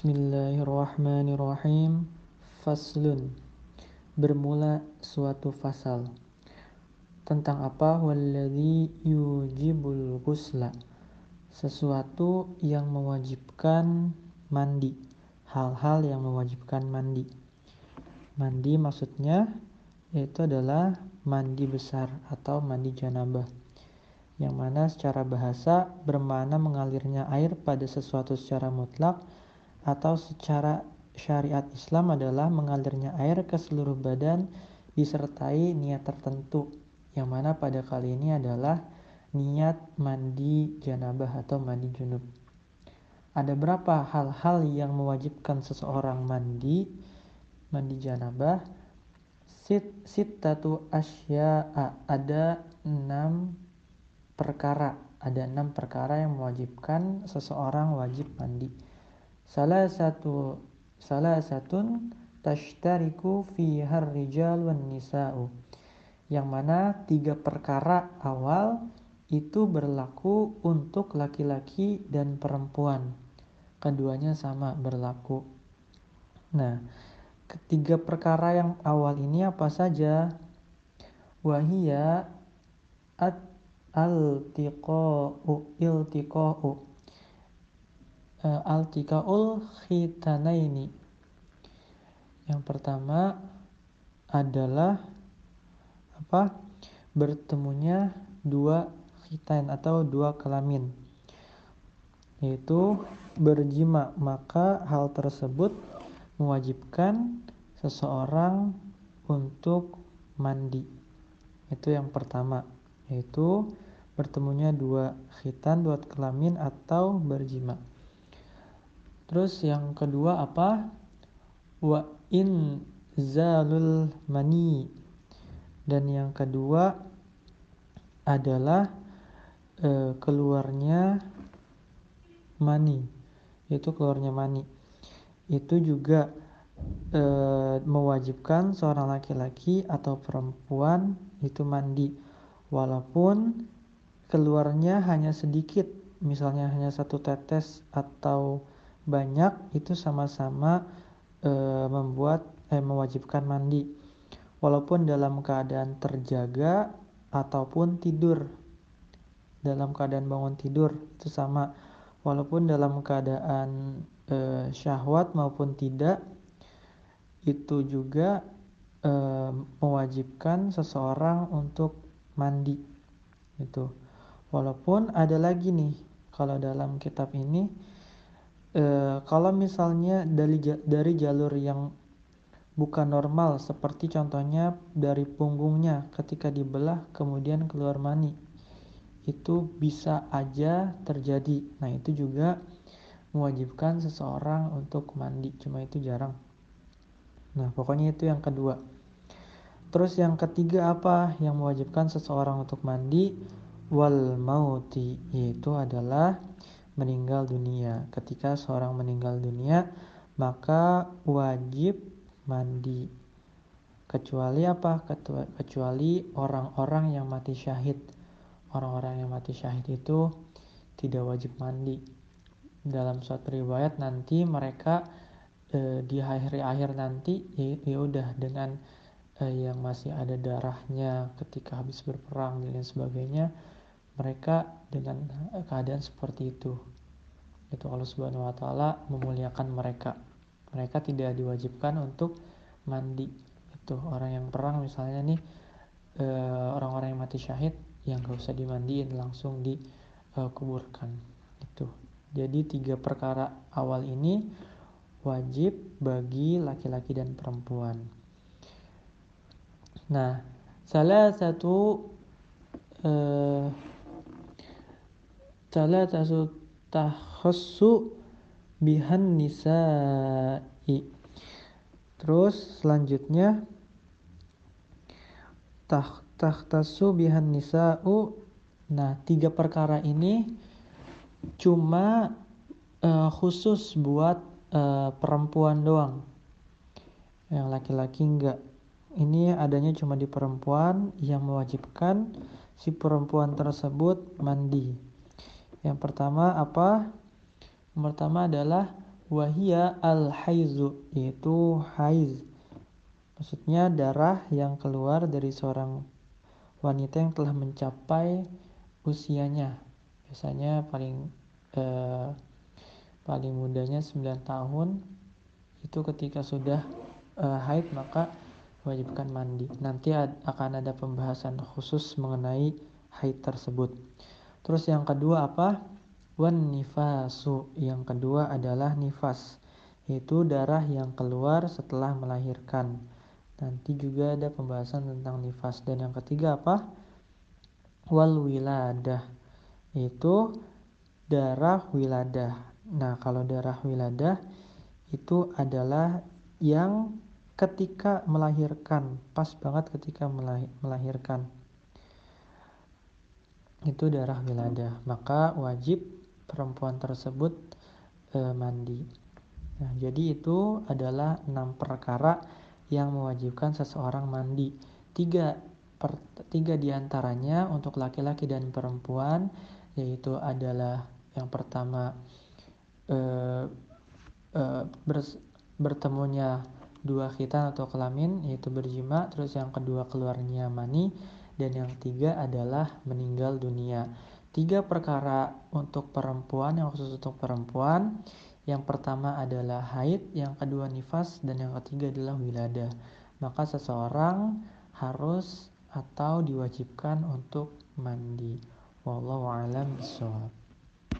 Bismillahirrahmanirrahim. Faslun. Bermula suatu fasal. Tentang apa? Walladhi yujibul ghusla. Sesuatu yang mewajibkan mandi. Hal-hal yang mewajibkan mandi. Mandi maksudnya yaitu adalah mandi besar atau mandi janabah yang mana secara bahasa bermakna mengalirnya air pada sesuatu secara mutlak atau secara syariat Islam adalah mengalirnya air ke seluruh badan disertai niat tertentu yang mana pada kali ini adalah niat mandi janabah atau mandi junub. Ada berapa hal-hal yang mewajibkan seseorang mandi mandi janabah? Sit sittatu asya'a ada enam perkara ada enam perkara yang mewajibkan seseorang wajib mandi salah satu salah satun tashtariku fi rijal wan nisa'u. Yang mana tiga perkara awal itu berlaku untuk laki-laki dan perempuan. Keduanya sama berlaku. Nah ketiga perkara yang awal ini apa saja? Wahia at altiqa'u iltiqa'u uh, altiqa'ul khitanaini. Yang pertama adalah apa? Bertemunya dua khitan atau dua kelamin yaitu berjima. Maka hal tersebut mewajibkan seseorang untuk mandi. Itu yang pertama yaitu bertemunya dua khitan, dua kelamin atau berjima. Terus yang kedua apa? Wa in zalul mani. Dan yang kedua adalah e, keluarnya mani. Itu keluarnya mani. Itu juga e, mewajibkan seorang laki-laki atau perempuan itu mandi walaupun keluarnya hanya sedikit misalnya hanya satu tetes atau banyak itu sama-sama e, membuat eh, mewajibkan mandi. Walaupun dalam keadaan terjaga ataupun tidur. Dalam keadaan bangun tidur itu sama. Walaupun dalam keadaan e, syahwat maupun tidak itu juga e, mewajibkan seseorang untuk mandi. Itu walaupun ada lagi nih kalau dalam kitab ini e, kalau misalnya dari dari jalur yang bukan normal seperti contohnya dari punggungnya ketika dibelah kemudian keluar mani itu bisa aja terjadi. Nah itu juga mewajibkan seseorang untuk mandi cuma itu jarang. Nah pokoknya itu yang kedua. Terus yang ketiga apa yang mewajibkan seseorang untuk mandi? Wal mauti yaitu adalah meninggal dunia. Ketika seorang meninggal dunia, maka wajib mandi. Kecuali apa? Kecuali orang-orang yang mati syahid. Orang-orang yang mati syahid itu tidak wajib mandi. Dalam suatu riwayat nanti mereka e, di akhir-akhir nanti ya, ya udah dengan eh, yang masih ada darahnya ketika habis berperang dan lain sebagainya mereka dengan eh, keadaan seperti itu. Itu Allah Subhanahu wa taala memuliakan mereka. Mereka tidak diwajibkan untuk mandi. Itu orang yang perang misalnya nih eh, orang-orang yang mati syahid yang gak usah dimandiin langsung dikuburkan eh, itu jadi tiga perkara awal ini wajib bagi laki-laki dan perempuan. Nah, salah satu uh, salah satu tahassu bihan nisa'i. Terus selanjutnya tah tahtasu bihan nisa'u. Nah, tiga perkara ini cuma uh, khusus buat uh, perempuan doang. Yang laki-laki enggak ini adanya cuma di perempuan yang mewajibkan si perempuan tersebut mandi. Yang pertama apa? Yang pertama adalah wahia al haizu yaitu haiz. Maksudnya darah yang keluar dari seorang wanita yang telah mencapai usianya. Biasanya paling eh, paling mudanya 9 tahun. Itu ketika sudah eh, haid maka wajibkan mandi. Nanti akan ada pembahasan khusus mengenai haid tersebut terus yang kedua apa? Wan nifasu. Yang kedua adalah nifas yaitu darah yang keluar setelah melahirkan. Nanti juga ada pembahasan tentang nifas. Dan yang ketiga apa? Wal wiladah itu darah wiladah. Nah, kalau darah wiladah itu adalah yang ketika melahirkan, pas banget ketika melahirkan. Itu darah wiladah. Maka wajib perempuan tersebut e, mandi. Nah, jadi itu adalah enam perkara yang mewajibkan seseorang mandi. Tiga, per, tiga di antaranya untuk laki-laki dan perempuan yaitu adalah yang pertama eh, eh, bertemunya dua khitan atau kelamin yaitu berjima terus yang kedua keluarnya mani dan yang ketiga adalah meninggal dunia. Tiga perkara untuk perempuan yang khusus untuk perempuan. Yang pertama adalah haid yang kedua nifas dan yang ketiga adalah wilada. Maka seseorang harus atau diwajibkan untuk mandi. Wallahu alam bisawab